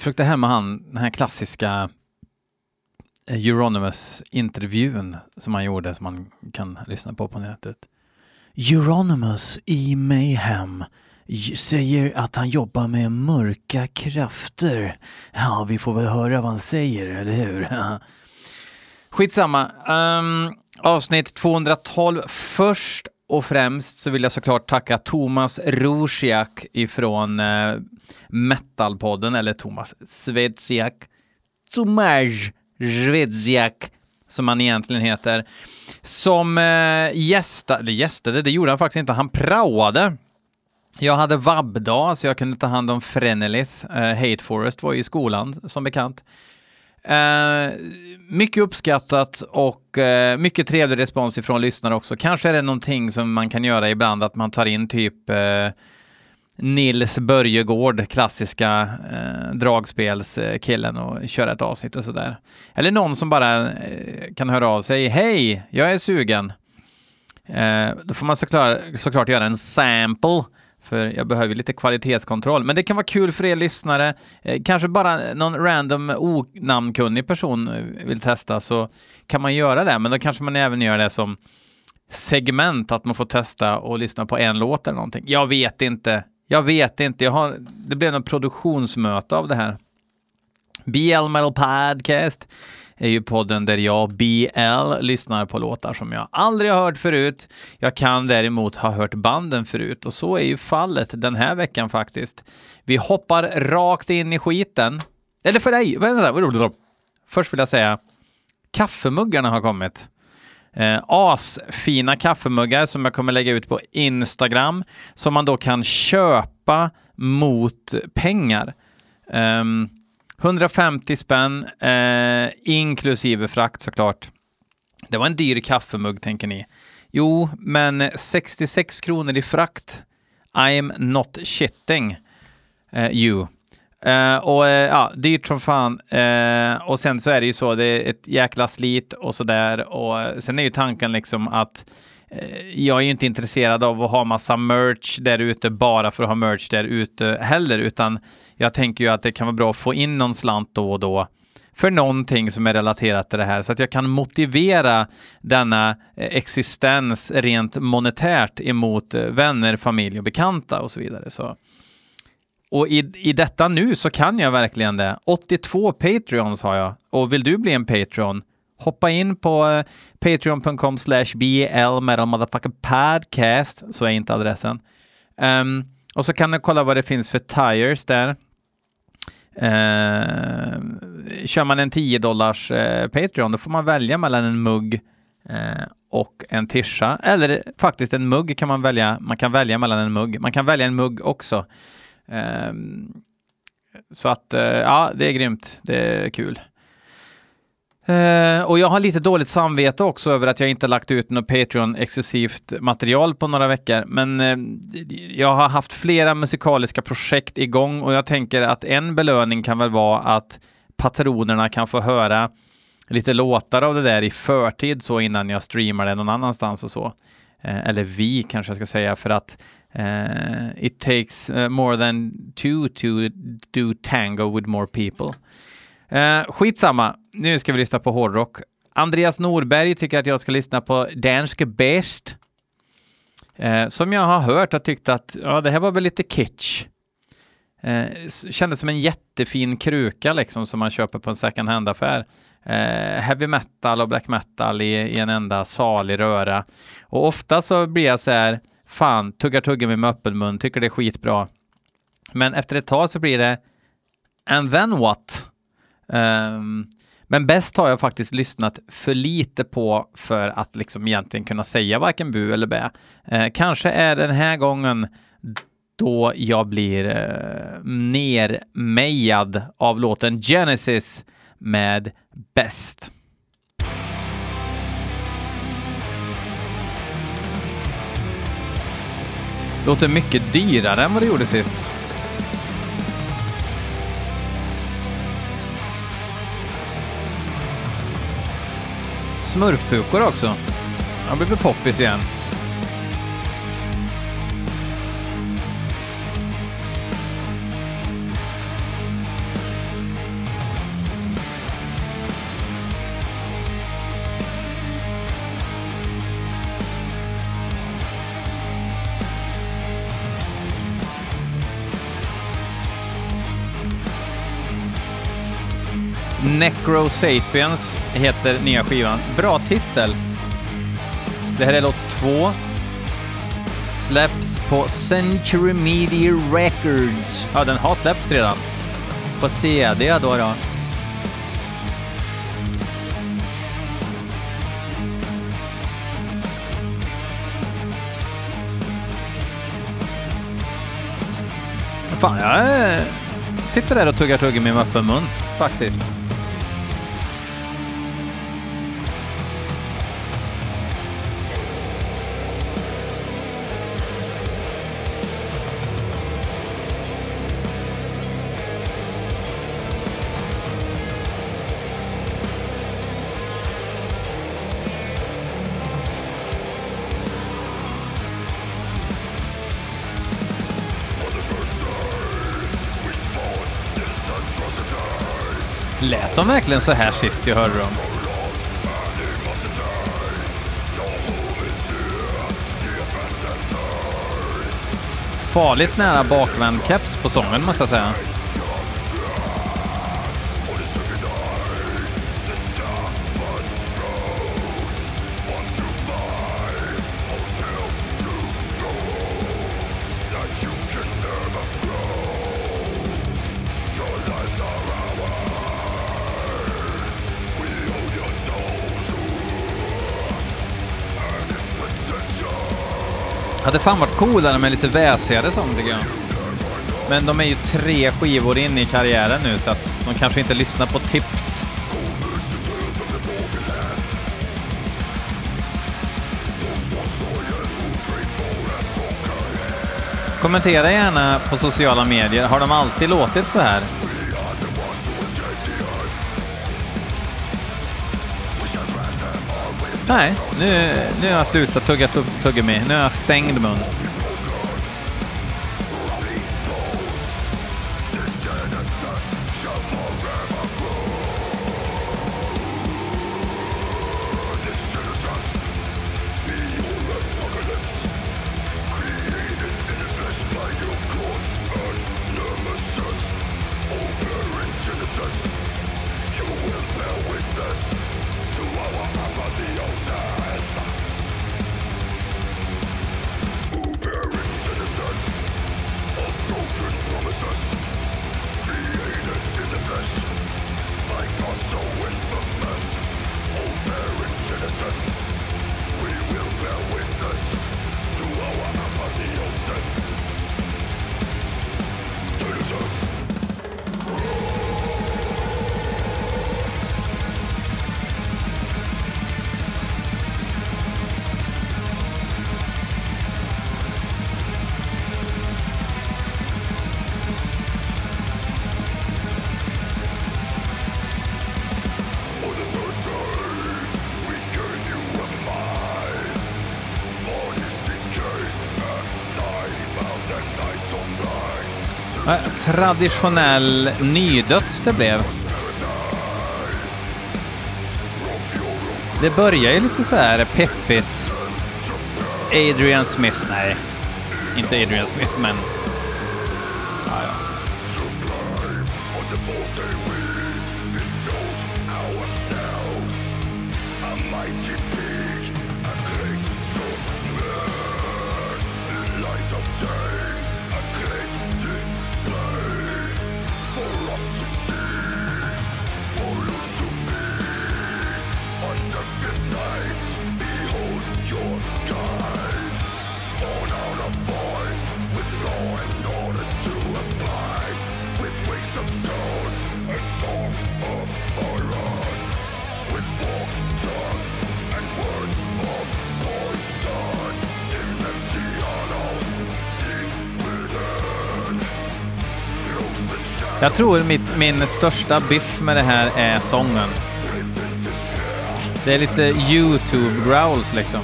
Försökte hämma han, den här klassiska eh, Euronymous-intervjun som han gjorde som man kan lyssna på på nätet. Euronymous i Mayhem säger att han jobbar med mörka krafter. Ja, vi får väl höra vad han säger, eller hur? Skitsamma. Um, avsnitt 212. Först och främst så vill jag såklart tacka Thomas Rosiak ifrån uh, Metalpodden, eller Thomas Svedziak. Tomasz Svedziak, som han egentligen heter, som eh, gästade, eller gästade, det gjorde han faktiskt inte, han praoade jag hade vabbdag så jag kunde ta hand om Frenelith. Eh, Hate Forest var ju i skolan som bekant. Eh, mycket uppskattat och eh, mycket trevlig respons ifrån lyssnare också. Kanske är det någonting som man kan göra ibland, att man tar in typ eh, Nils Börjegård, klassiska eh, dragspelskillen och köra ett avsnitt och sådär. Eller någon som bara eh, kan höra av sig. Hej, jag är sugen. Eh, då får man såklart, såklart göra en sample för jag behöver lite kvalitetskontroll. Men det kan vara kul för er lyssnare. Eh, kanske bara någon random onamnkunnig person eh, vill testa så kan man göra det, men då kanske man även gör det som segment, att man får testa och lyssna på en låt eller någonting. Jag vet inte. Jag vet inte. Jag har, det blev något produktionsmöte av det här. BL Metal Podcast är ju podden där jag, BL, lyssnar på låtar som jag aldrig har hört förut. Jag kan däremot ha hört banden förut och så är ju fallet den här veckan faktiskt. Vi hoppar rakt in i skiten. Eller för dig, vänta, först vill jag säga kaffemuggarna har kommit. Eh, asfina kaffemuggar som jag kommer lägga ut på Instagram som man då kan köpa mot pengar. Eh, 150 spänn, eh, inklusive frakt såklart. Det var en dyr kaffemugg, tänker ni. Jo, men 66 kronor i frakt. I'm not shitting eh, you. Uh, och uh, ja, dyrt som fan. Uh, och sen så är det ju så, det är ett jäkla slit och sådär. Och sen är ju tanken liksom att jag är ju inte intresserad av att ha massa merch där ute bara för att ha merch där ute heller, utan jag tänker ju att det kan vara bra att få in någon slant då och då för någonting som är relaterat till det här så att jag kan motivera denna existens rent monetärt emot vänner, familj och bekanta och så vidare. Så. Och i, i detta nu så kan jag verkligen det. 82 Patreons har jag och vill du bli en Patreon hoppa in på eh, uh, patreon.com slash bl podcast, så är inte adressen. Um, och så kan du kolla vad det finns för tires där. Uh, kör man en 10 dollars uh, Patreon, då får man välja mellan en mugg uh, och en tischa. Eller faktiskt en mugg kan man välja. Man kan välja mellan en mugg. Man kan välja en mugg också. Ehm, så att, eh, ja, det är grymt. Det är kul. Uh, och jag har lite dåligt samvete också över att jag inte lagt ut något Patreon-exklusivt material på några veckor. Men uh, jag har haft flera musikaliska projekt igång och jag tänker att en belöning kan väl vara att patronerna kan få höra lite låtar av det där i förtid så innan jag streamar det någon annanstans och så. Uh, eller vi kanske jag ska säga för att Eh, it takes eh, more than two to do tango with more people. Uh, skitsamma, nu ska vi lyssna på hårdrock. Andreas Norberg tycker att jag ska lyssna på Danske Best. Uh, som jag har hört och tyckt att ja, det här var väl lite kitsch. Uh, kändes som en jättefin kruka liksom som man köper på en second hand-affär. Uh, heavy metal och black metal i, i, en enda salig röra. Och ofta så blir jag så här, fan, tuggar tuggummi med öppen mun, tycker det är skitbra. Men efter ett tag så blir det, and then what? Um, men bäst har jag faktiskt lyssnat för lite på för att liksom egentligen kunna säga varken bu eller bä. Eh, kanske är den här gången då jag blir eh, nermejad av låten Genesis med Bäst. Låter mycket dyrare än vad det gjorde sist. smurfpukor också. Han blir poppis igen. Necro Sapiens heter nya skivan. Bra titel. Det här är låt två. Släpps på Century Media Records. Ja, den har släppts redan. På CD då. då. Fan, jag eh, sitter där och tuggar tuggummi med öppen mun, faktiskt. De verkligen så här sist jag hörde dem? Farligt nära bakvänd keps på sången måste jag säga. Hade fan varit coolare med lite väsigare sång tycker jag. Men de är ju tre skivor in i karriären nu så att de kanske inte lyssnar på tips. Kommentera gärna på sociala medier. Har de alltid låtit så här? Nej, nu, nu har jag slutat tugga tuggummi. Nu har jag stängd mun. Traditionell nydöds det blev. Det börjar ju lite så här peppigt. Adrian Smith, nej, inte Adrian Smith, men... Jag tror mitt, min största biff med det här är sången. Det är lite YouTube-growls liksom.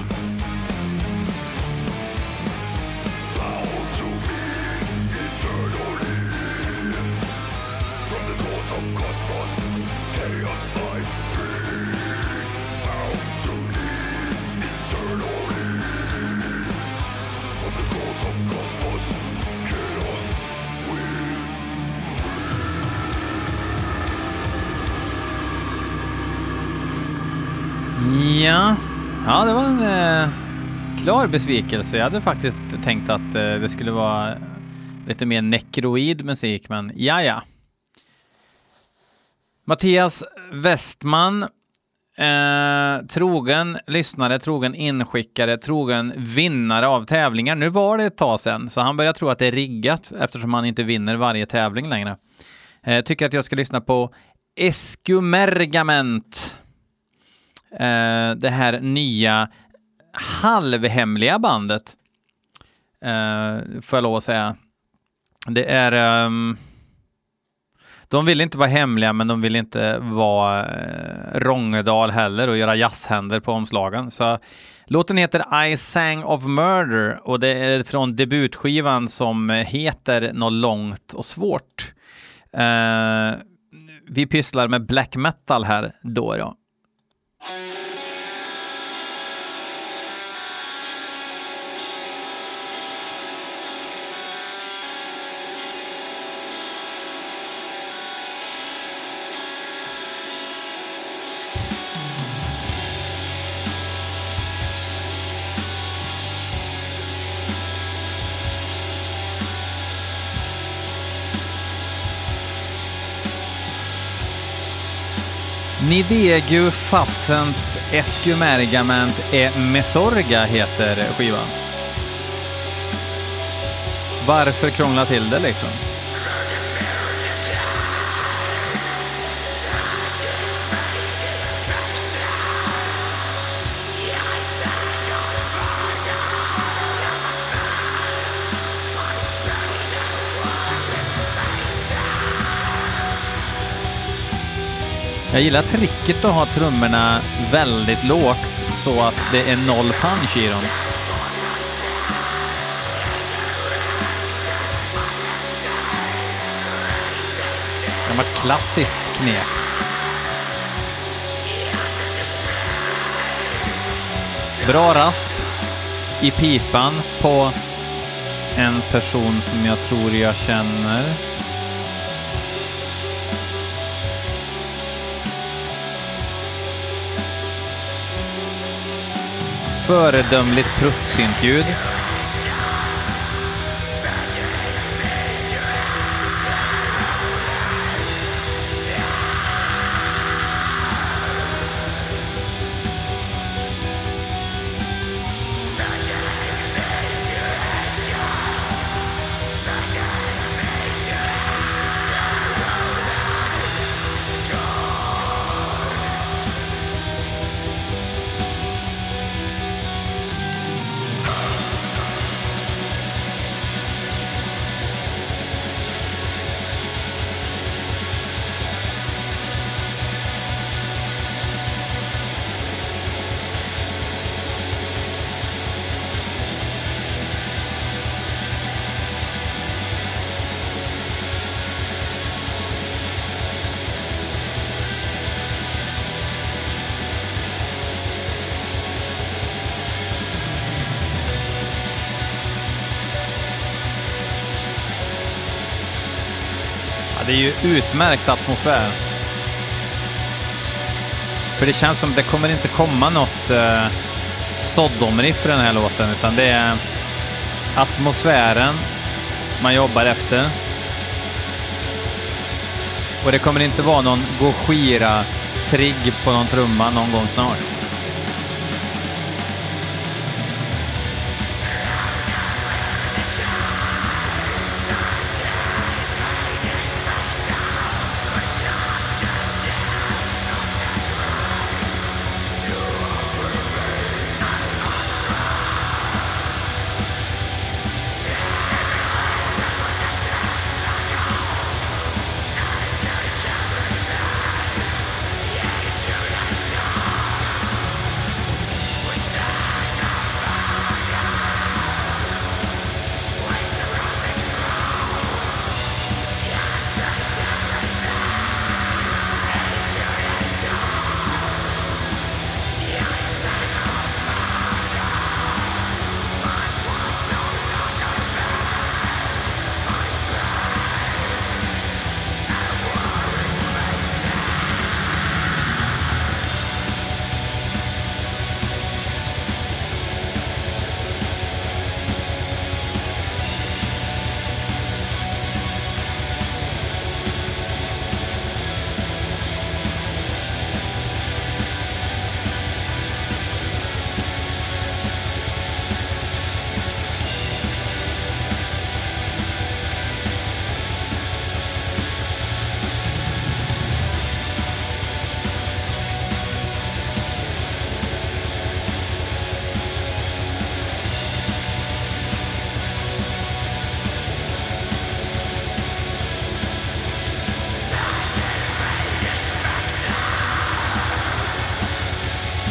Klar besvikelse. Jag hade faktiskt tänkt att eh, det skulle vara lite mer nekroid musik, men ja, ja. Mattias Westman, eh, trogen lyssnare, trogen inskickare, trogen vinnare av tävlingar. Nu var det ett tag sedan, så han börjar tro att det är riggat eftersom han inte vinner varje tävling längre. Eh, tycker att jag ska lyssna på Eskumergament. Eh, det här nya halvhemliga bandet. Eh, får jag lov att säga. Det är... Um, de vill inte vara hemliga, men de vill inte vara eh, Rångedal heller och göra jazzhänder på omslagen. Så låten heter I sang of murder och det är från debutskivan som heter något långt och svårt. Eh, vi pysslar med black metal här då. då. Nidegu Fassens Eskumergament e Mesorga heter skivan. Varför krångla till det liksom? Jag gillar tricket att ha trummorna väldigt lågt så att det är noll punch i dem. Gammalt klassiskt knep. Bra rasp i pipan på en person som jag tror jag känner. Föredömligt pruttsynt-ljud. Det är ju utmärkt atmosfär. För det känns som det kommer inte komma något eh, Sodom-riff i den här låten, utan det är atmosfären man jobbar efter. Och det kommer inte vara någon Gojira-trigg på någon trumma någon gång snart.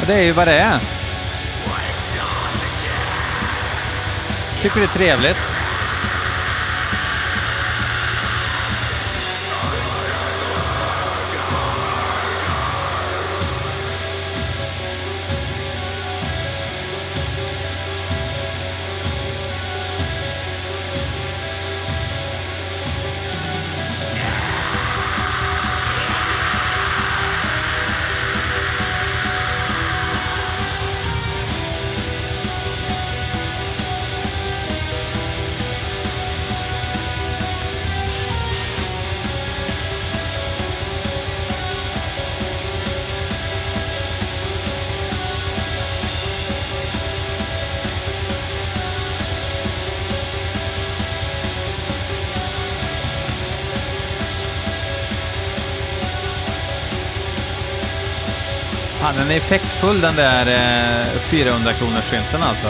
Och det är ju vad det är. Tycker det är trevligt. Är effektfull den där eh, 400 kronors skynten alltså.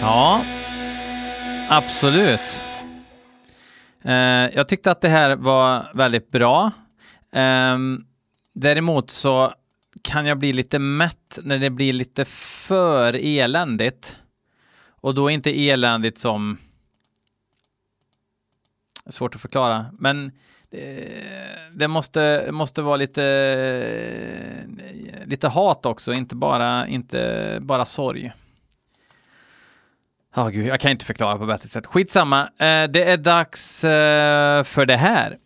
Ja, absolut. Eh, jag tyckte att det här var väldigt bra. Eh, däremot så kan jag bli lite mätt när det blir lite för eländigt. Och då inte eländigt som svårt att förklara, men eh, det, måste, måste vara lite, eh, lite hat också, inte bara, inte bara sorg. Ja, oh, gud, jag kan inte förklara på bättre sätt. Skitsamma, eh, det är dags för det här.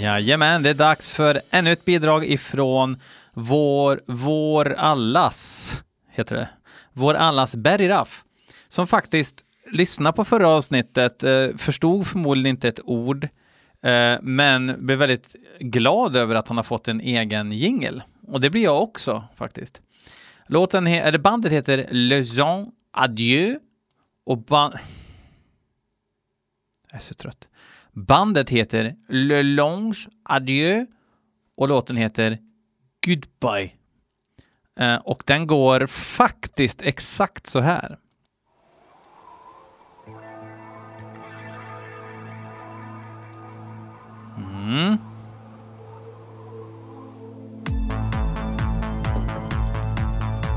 Jajamän, det är dags för ännu ett bidrag ifrån vår, vår allas, heter det, vår allas Berry Raff, som faktiskt lyssnade på förra avsnittet, eh, förstod förmodligen inte ett ord, eh, men blev väldigt glad över att han har fått en egen jingel. Och det blir jag också faktiskt. Låten, eller bandet heter Le Jean Adieu och band... Jag är så trött. Bandet heter Le Longe Adieu och låten heter Goodbye. Eh, och den går faktiskt exakt så här. Mm.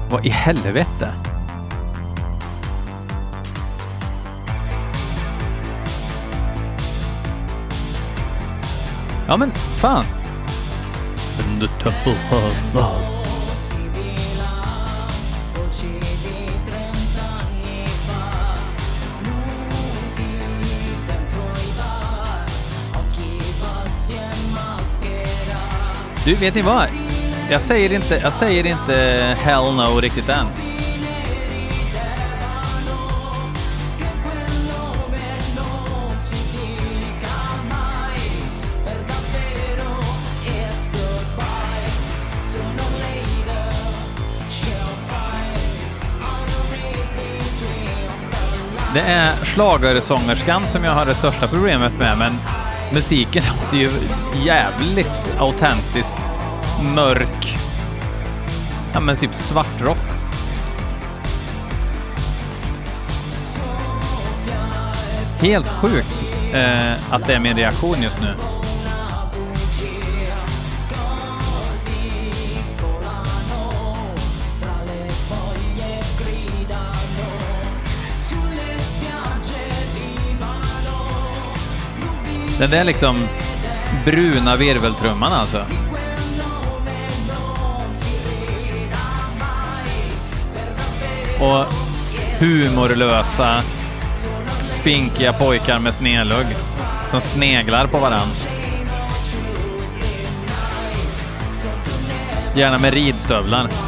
Vad i helvete? Ja men fan. In the temple of love. Du, vet ni vad? Jag säger inte, jag säger inte hell no riktigt än. Det är schlagersångerskan som jag har det största problemet med, men musiken låter ju jävligt autentiskt mörk. Ja, men typ svartrock. Helt sjukt eh, att det är min reaktion just nu. Den där liksom bruna virveltrumman alltså. Och humorlösa, spinkiga pojkar med snedlugg som sneglar på varandra. Gärna med ridstövlar.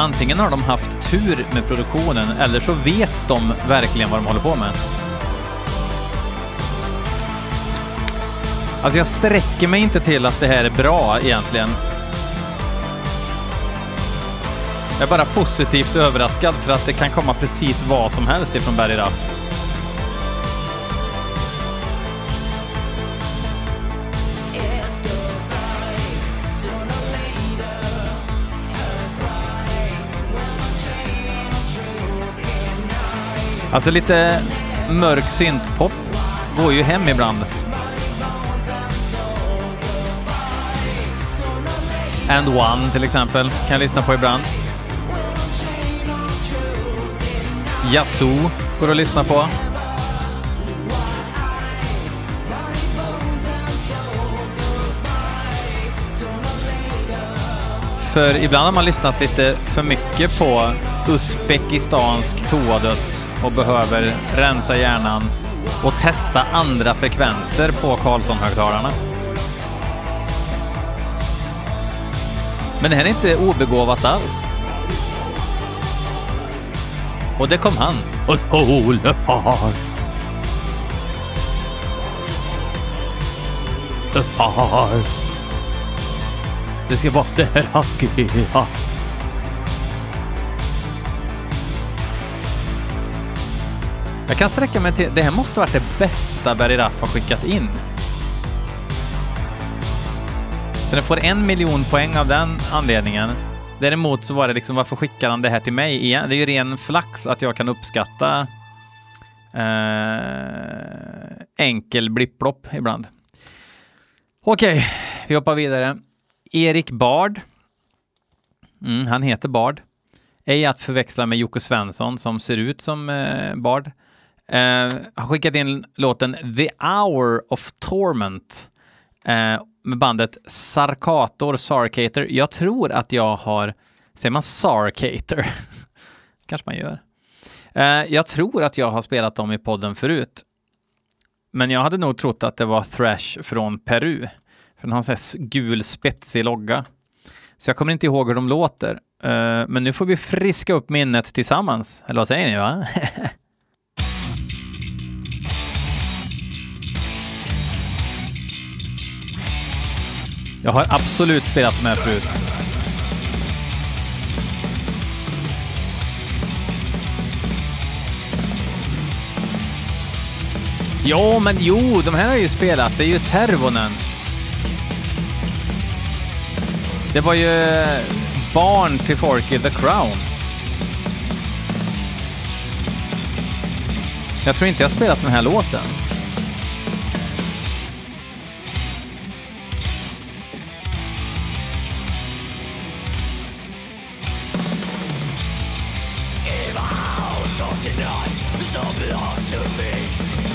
Antingen har de haft tur med produktionen eller så vet de verkligen vad de håller på med. Alltså jag sträcker mig inte till att det här är bra egentligen. Jag är bara positivt överraskad för att det kan komma precis vad som helst ifrån Barry Alltså lite mörk syntpop går ju hem ibland. And One till exempel kan jag lyssna på ibland. Yazoo går att lyssna på. För ibland har man lyssnat lite för mycket på uzbekistansk toadöds och behöver rensa hjärnan och testa andra frekvenser på Karlsson-högtalarna. Men det här är inte obegåvat alls. Och det kom han. Och solen Det ska vara det här Jag kan sträcka mig till... Det här måste varit det bästa Barry Raff har skickat in. Så den får en miljon poäng av den anledningen. Däremot så var det liksom, varför skickar han det här till mig igen? Det är ju ren flax att jag kan uppskatta eh, enkel blipplopp ibland. Okej, vi hoppar vidare. Erik Bard. Mm, han heter Bard. Ej att förväxla med Jocke Svensson som ser ut som eh, Bard. Eh, har skickat in låten The Hour of Torment eh, med bandet Sarkator Sarkator. Jag tror att jag har, säger man Sarkator? kanske man gör. Eh, jag tror att jag har spelat dem i podden förut. Men jag hade nog trott att det var Thrash från Peru. För den har en sån här gul spetsig logga. Så jag kommer inte ihåg hur de låter. Eh, men nu får vi friska upp minnet tillsammans. Eller vad säger ni? va? Jag har absolut spelat med förut. Ja, men jo, de här har jag ju spelat. Det är ju Tervonen. Det var ju eh, barn till Forky the Crown. Jag tror inte jag har spelat den här låten.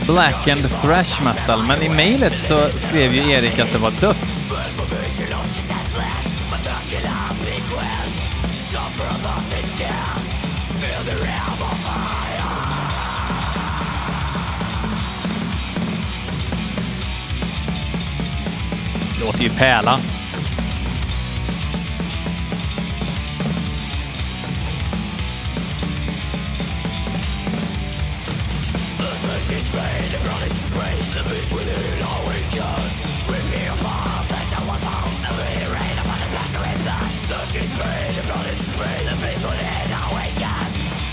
Black and thrash metal, men i mejlet så skrev ju Erik att det var döds. Låter ju pärla.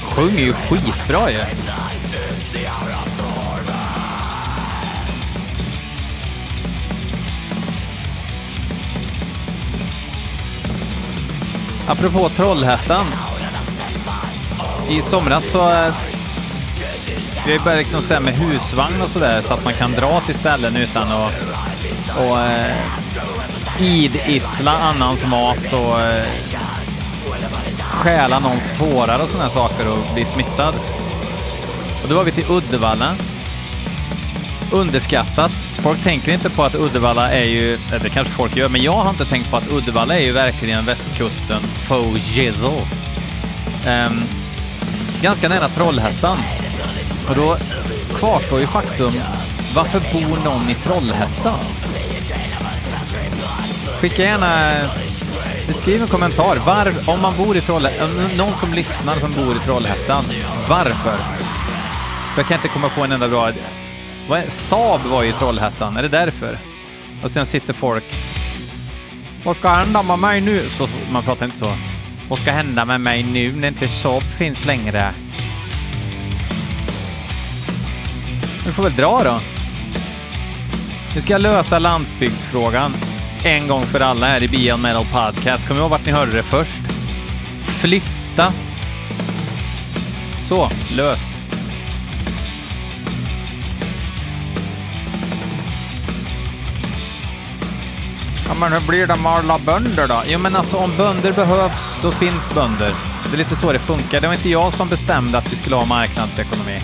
Sjunger ju skitbra ju. Apropå Trollhättan. I somras så... Eh, det Vi började liksom sådär med husvagn och sådär så att man kan dra till ställen utan att och, eh, idissla annans mat och eh, stjäla någons tårar och sådana saker och bli smittad. Och då var vi till Uddevalla. Underskattat. Folk tänker inte på att Uddevalla är ju, eller det kanske folk gör, men jag har inte tänkt på att Uddevalla är ju verkligen västkusten faux jizzle. Um, ganska nära Trollhättan. Och då kvarstår ju faktum, varför bor någon i Trollhättan? Skicka gärna Skriv en kommentar. Var, om man bor i Trollhättan, någon som lyssnar som bor i Trollhättan, varför? För jag kan inte komma på en enda bra... Vad är, Saab var ju i Trollhättan, är det därför? Och sen sitter folk... Vad ska hända med mig nu? Så, man pratar inte så. Vad ska hända med mig nu när inte Saab finns längre? Vi får väl dra då. Nu ska jag lösa landsbygdsfrågan en gång för alla här i Beyond Metal Podcast. Kom ihåg vart ni hörde det först. Flytta. Så, löst. Ja, men hur blir det med alla bönder då? Jo, men alltså om bönder behövs, då finns bönder. Det är lite så det funkar. Det var inte jag som bestämde att vi skulle ha marknadsekonomi.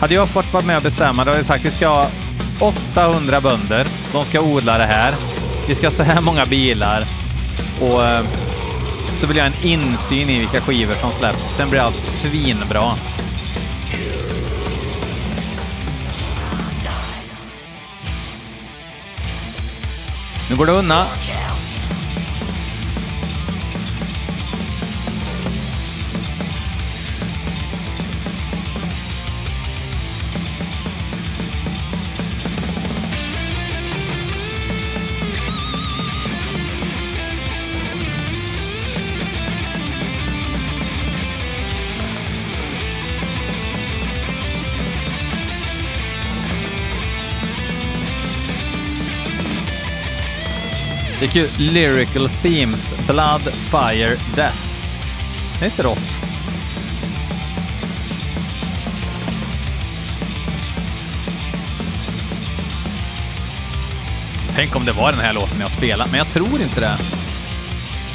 Hade jag fått vara med och bestämma, då hade jag sagt att vi ska ha 800 bönder. De ska odla det här. Vi ska ha så här många bilar. Och eh, så vill jag ha en insyn i vilka skivor som släpps. Sen blir allt svinbra. Nu går det undan. Det är kul. Lyrical Themes. Blood, Fire, Death. Det är inte rått. Tänk om det var den här låten jag spelade, men jag tror inte det.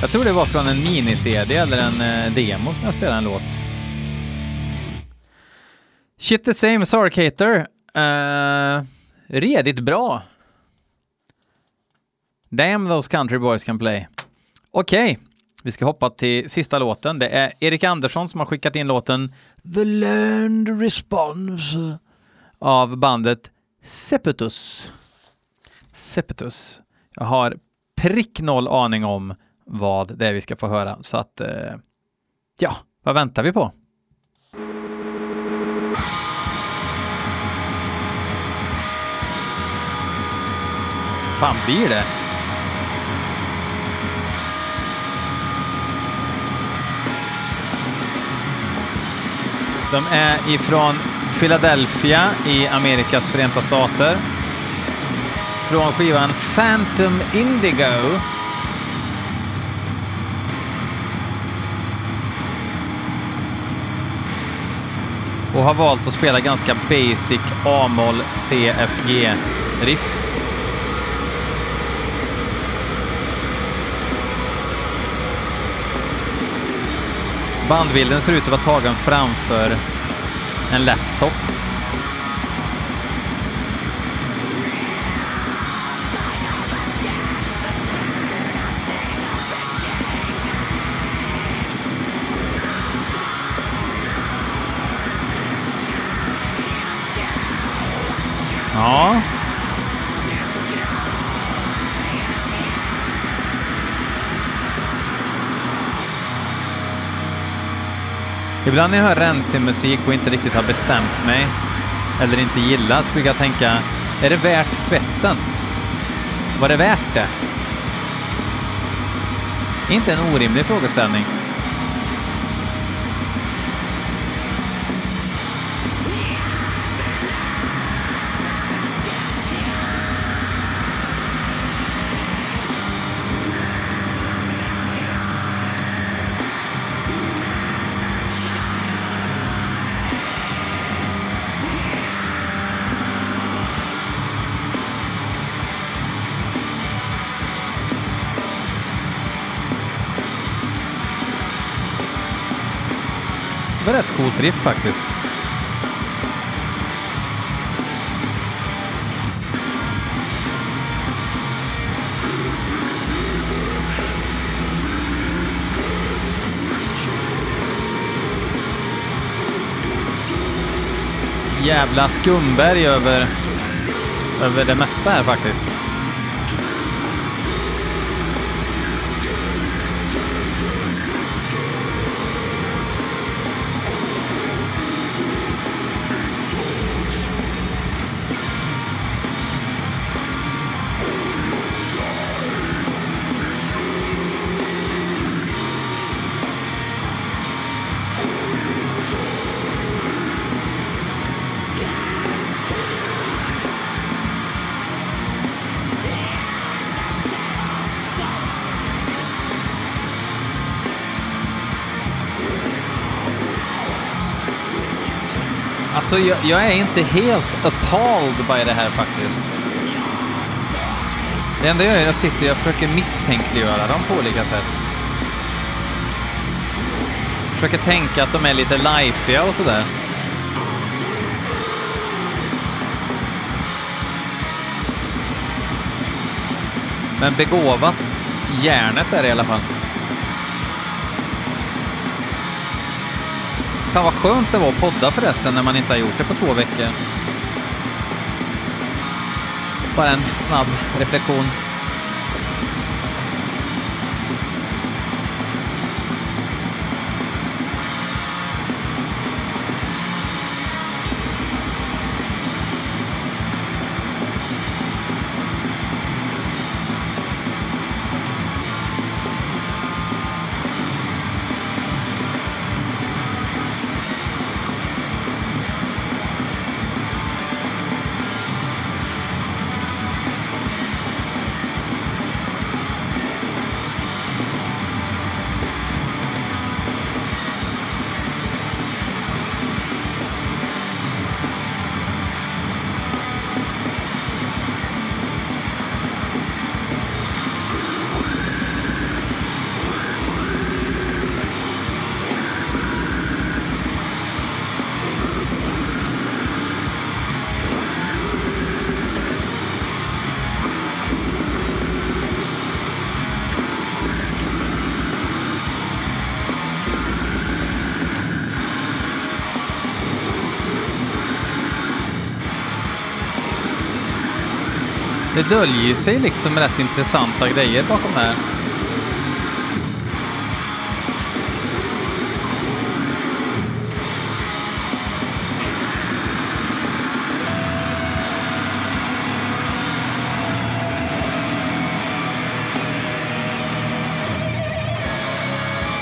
Jag tror det var från en mini-CD eller en eh, demo som jag spelade en låt. Shit the same, Sarkater. Uh, eh, redigt bra. Damn those country boys can play. Okej, okay. vi ska hoppa till sista låten. Det är Erik Andersson som har skickat in låten The learned Response av bandet Sepetus. Sepetus. Jag har prick noll aning om vad det är vi ska få höra, så att eh, ja, vad väntar vi på? fan blir det? De är ifrån Philadelphia i Amerikas förenta stater. Från skivan Phantom Indigo. Och har valt att spela ganska basic A-moll CFG-riff. Bandbilden ser ut att vara tagen framför en laptop. Ibland när jag hör rensig musik och inte riktigt har bestämt mig eller inte gillar så brukar jag tänka, är det värt svetten? Var det värt det? Inte en orimlig frågeställning. Rätt coolt riff faktiskt. Jävla skumberg över, över det mesta här faktiskt. Alltså, jag, jag är inte helt appalled by det här faktiskt. Det enda jag gör är att jag sitter och jag försöker misstänkliggöra dem på olika sätt. Försöker tänka att de är lite lifeiga och sådär. Men begåvat järnet är det i alla fall. Fan vad skönt det var att podda förresten när man inte har gjort det på två veckor. Bara en snabb reflektion. Det döljer sig liksom rätt intressanta grejer bakom det här.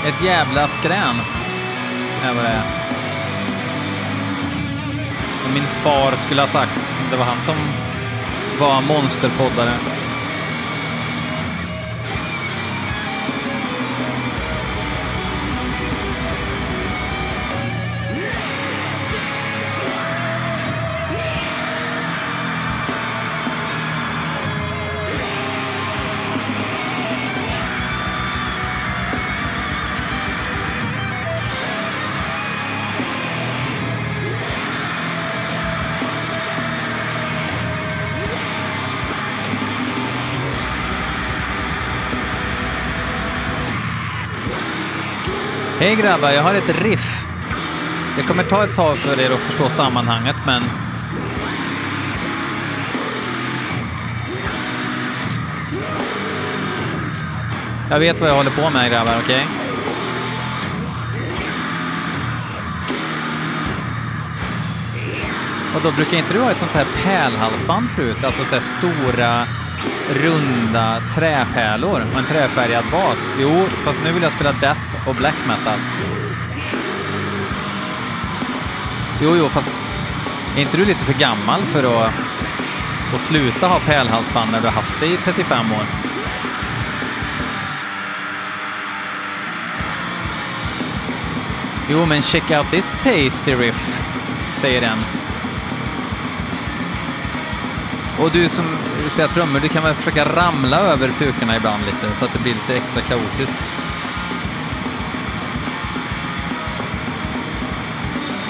Ett jävla skrän är vad det är. Som min far skulle ha sagt. Det var han som var monsterpoddare. Hej grabbar, jag har ett riff. Det kommer ta ett tag för er att förstå sammanhanget, men... Jag vet vad jag håller på med grabbar, okej? Okay? Och då brukar inte du ha ett sånt här pärlhalsband förut? Alltså såhär stora runda träpärlor och en träfärgad bas. Jo, fast nu vill jag spela death och black metal. Jo, jo, fast är inte du lite för gammal för att, att sluta ha pärlhalsband när du har haft det i 35 år? Jo, men check out this tasty riff, säger den. Och du som spelar trummor, du kan väl försöka ramla över pukorna ibland lite så att det blir lite extra kaotiskt.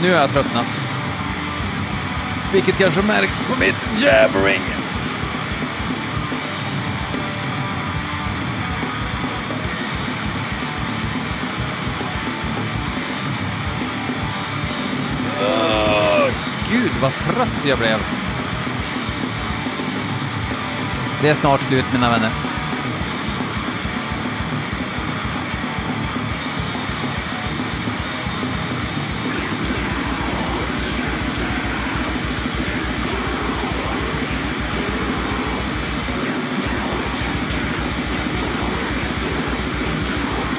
Nu har jag tröttnat. Vilket kanske märks på mitt jabbering. Oh, Gud, vad trött jag blev. Det är snart slut, mina vänner.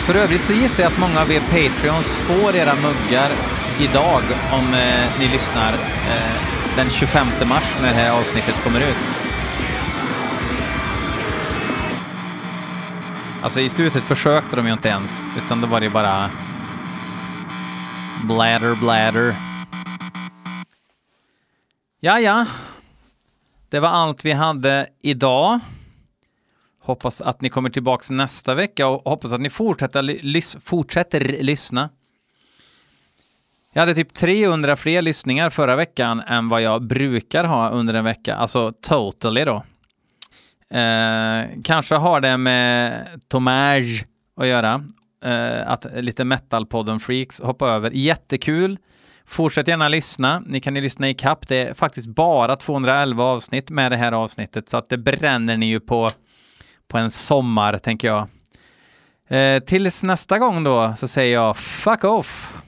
För övrigt så gissar jag att många av er Patreons får era muggar idag om eh, ni lyssnar eh, den 25 mars när det här avsnittet kommer ut. Alltså i slutet försökte de ju inte ens, utan då var det bara bladder, bladder. Ja, ja. Det var allt vi hade idag. Hoppas att ni kommer tillbaka nästa vecka och hoppas att ni fortsätter, lys fortsätter lyssna. Jag hade typ 300 fler lyssningar förra veckan än vad jag brukar ha under en vecka, alltså totally då. Eh, kanske har det med Tomage att göra, eh, att lite metalpodden freaks hoppar över. Jättekul! Fortsätt gärna lyssna. Ni kan ju lyssna i kapp. Det är faktiskt bara 211 avsnitt med det här avsnittet, så att det bränner ni ju på, på en sommar, tänker jag. Eh, tills nästa gång då, så säger jag fuck off!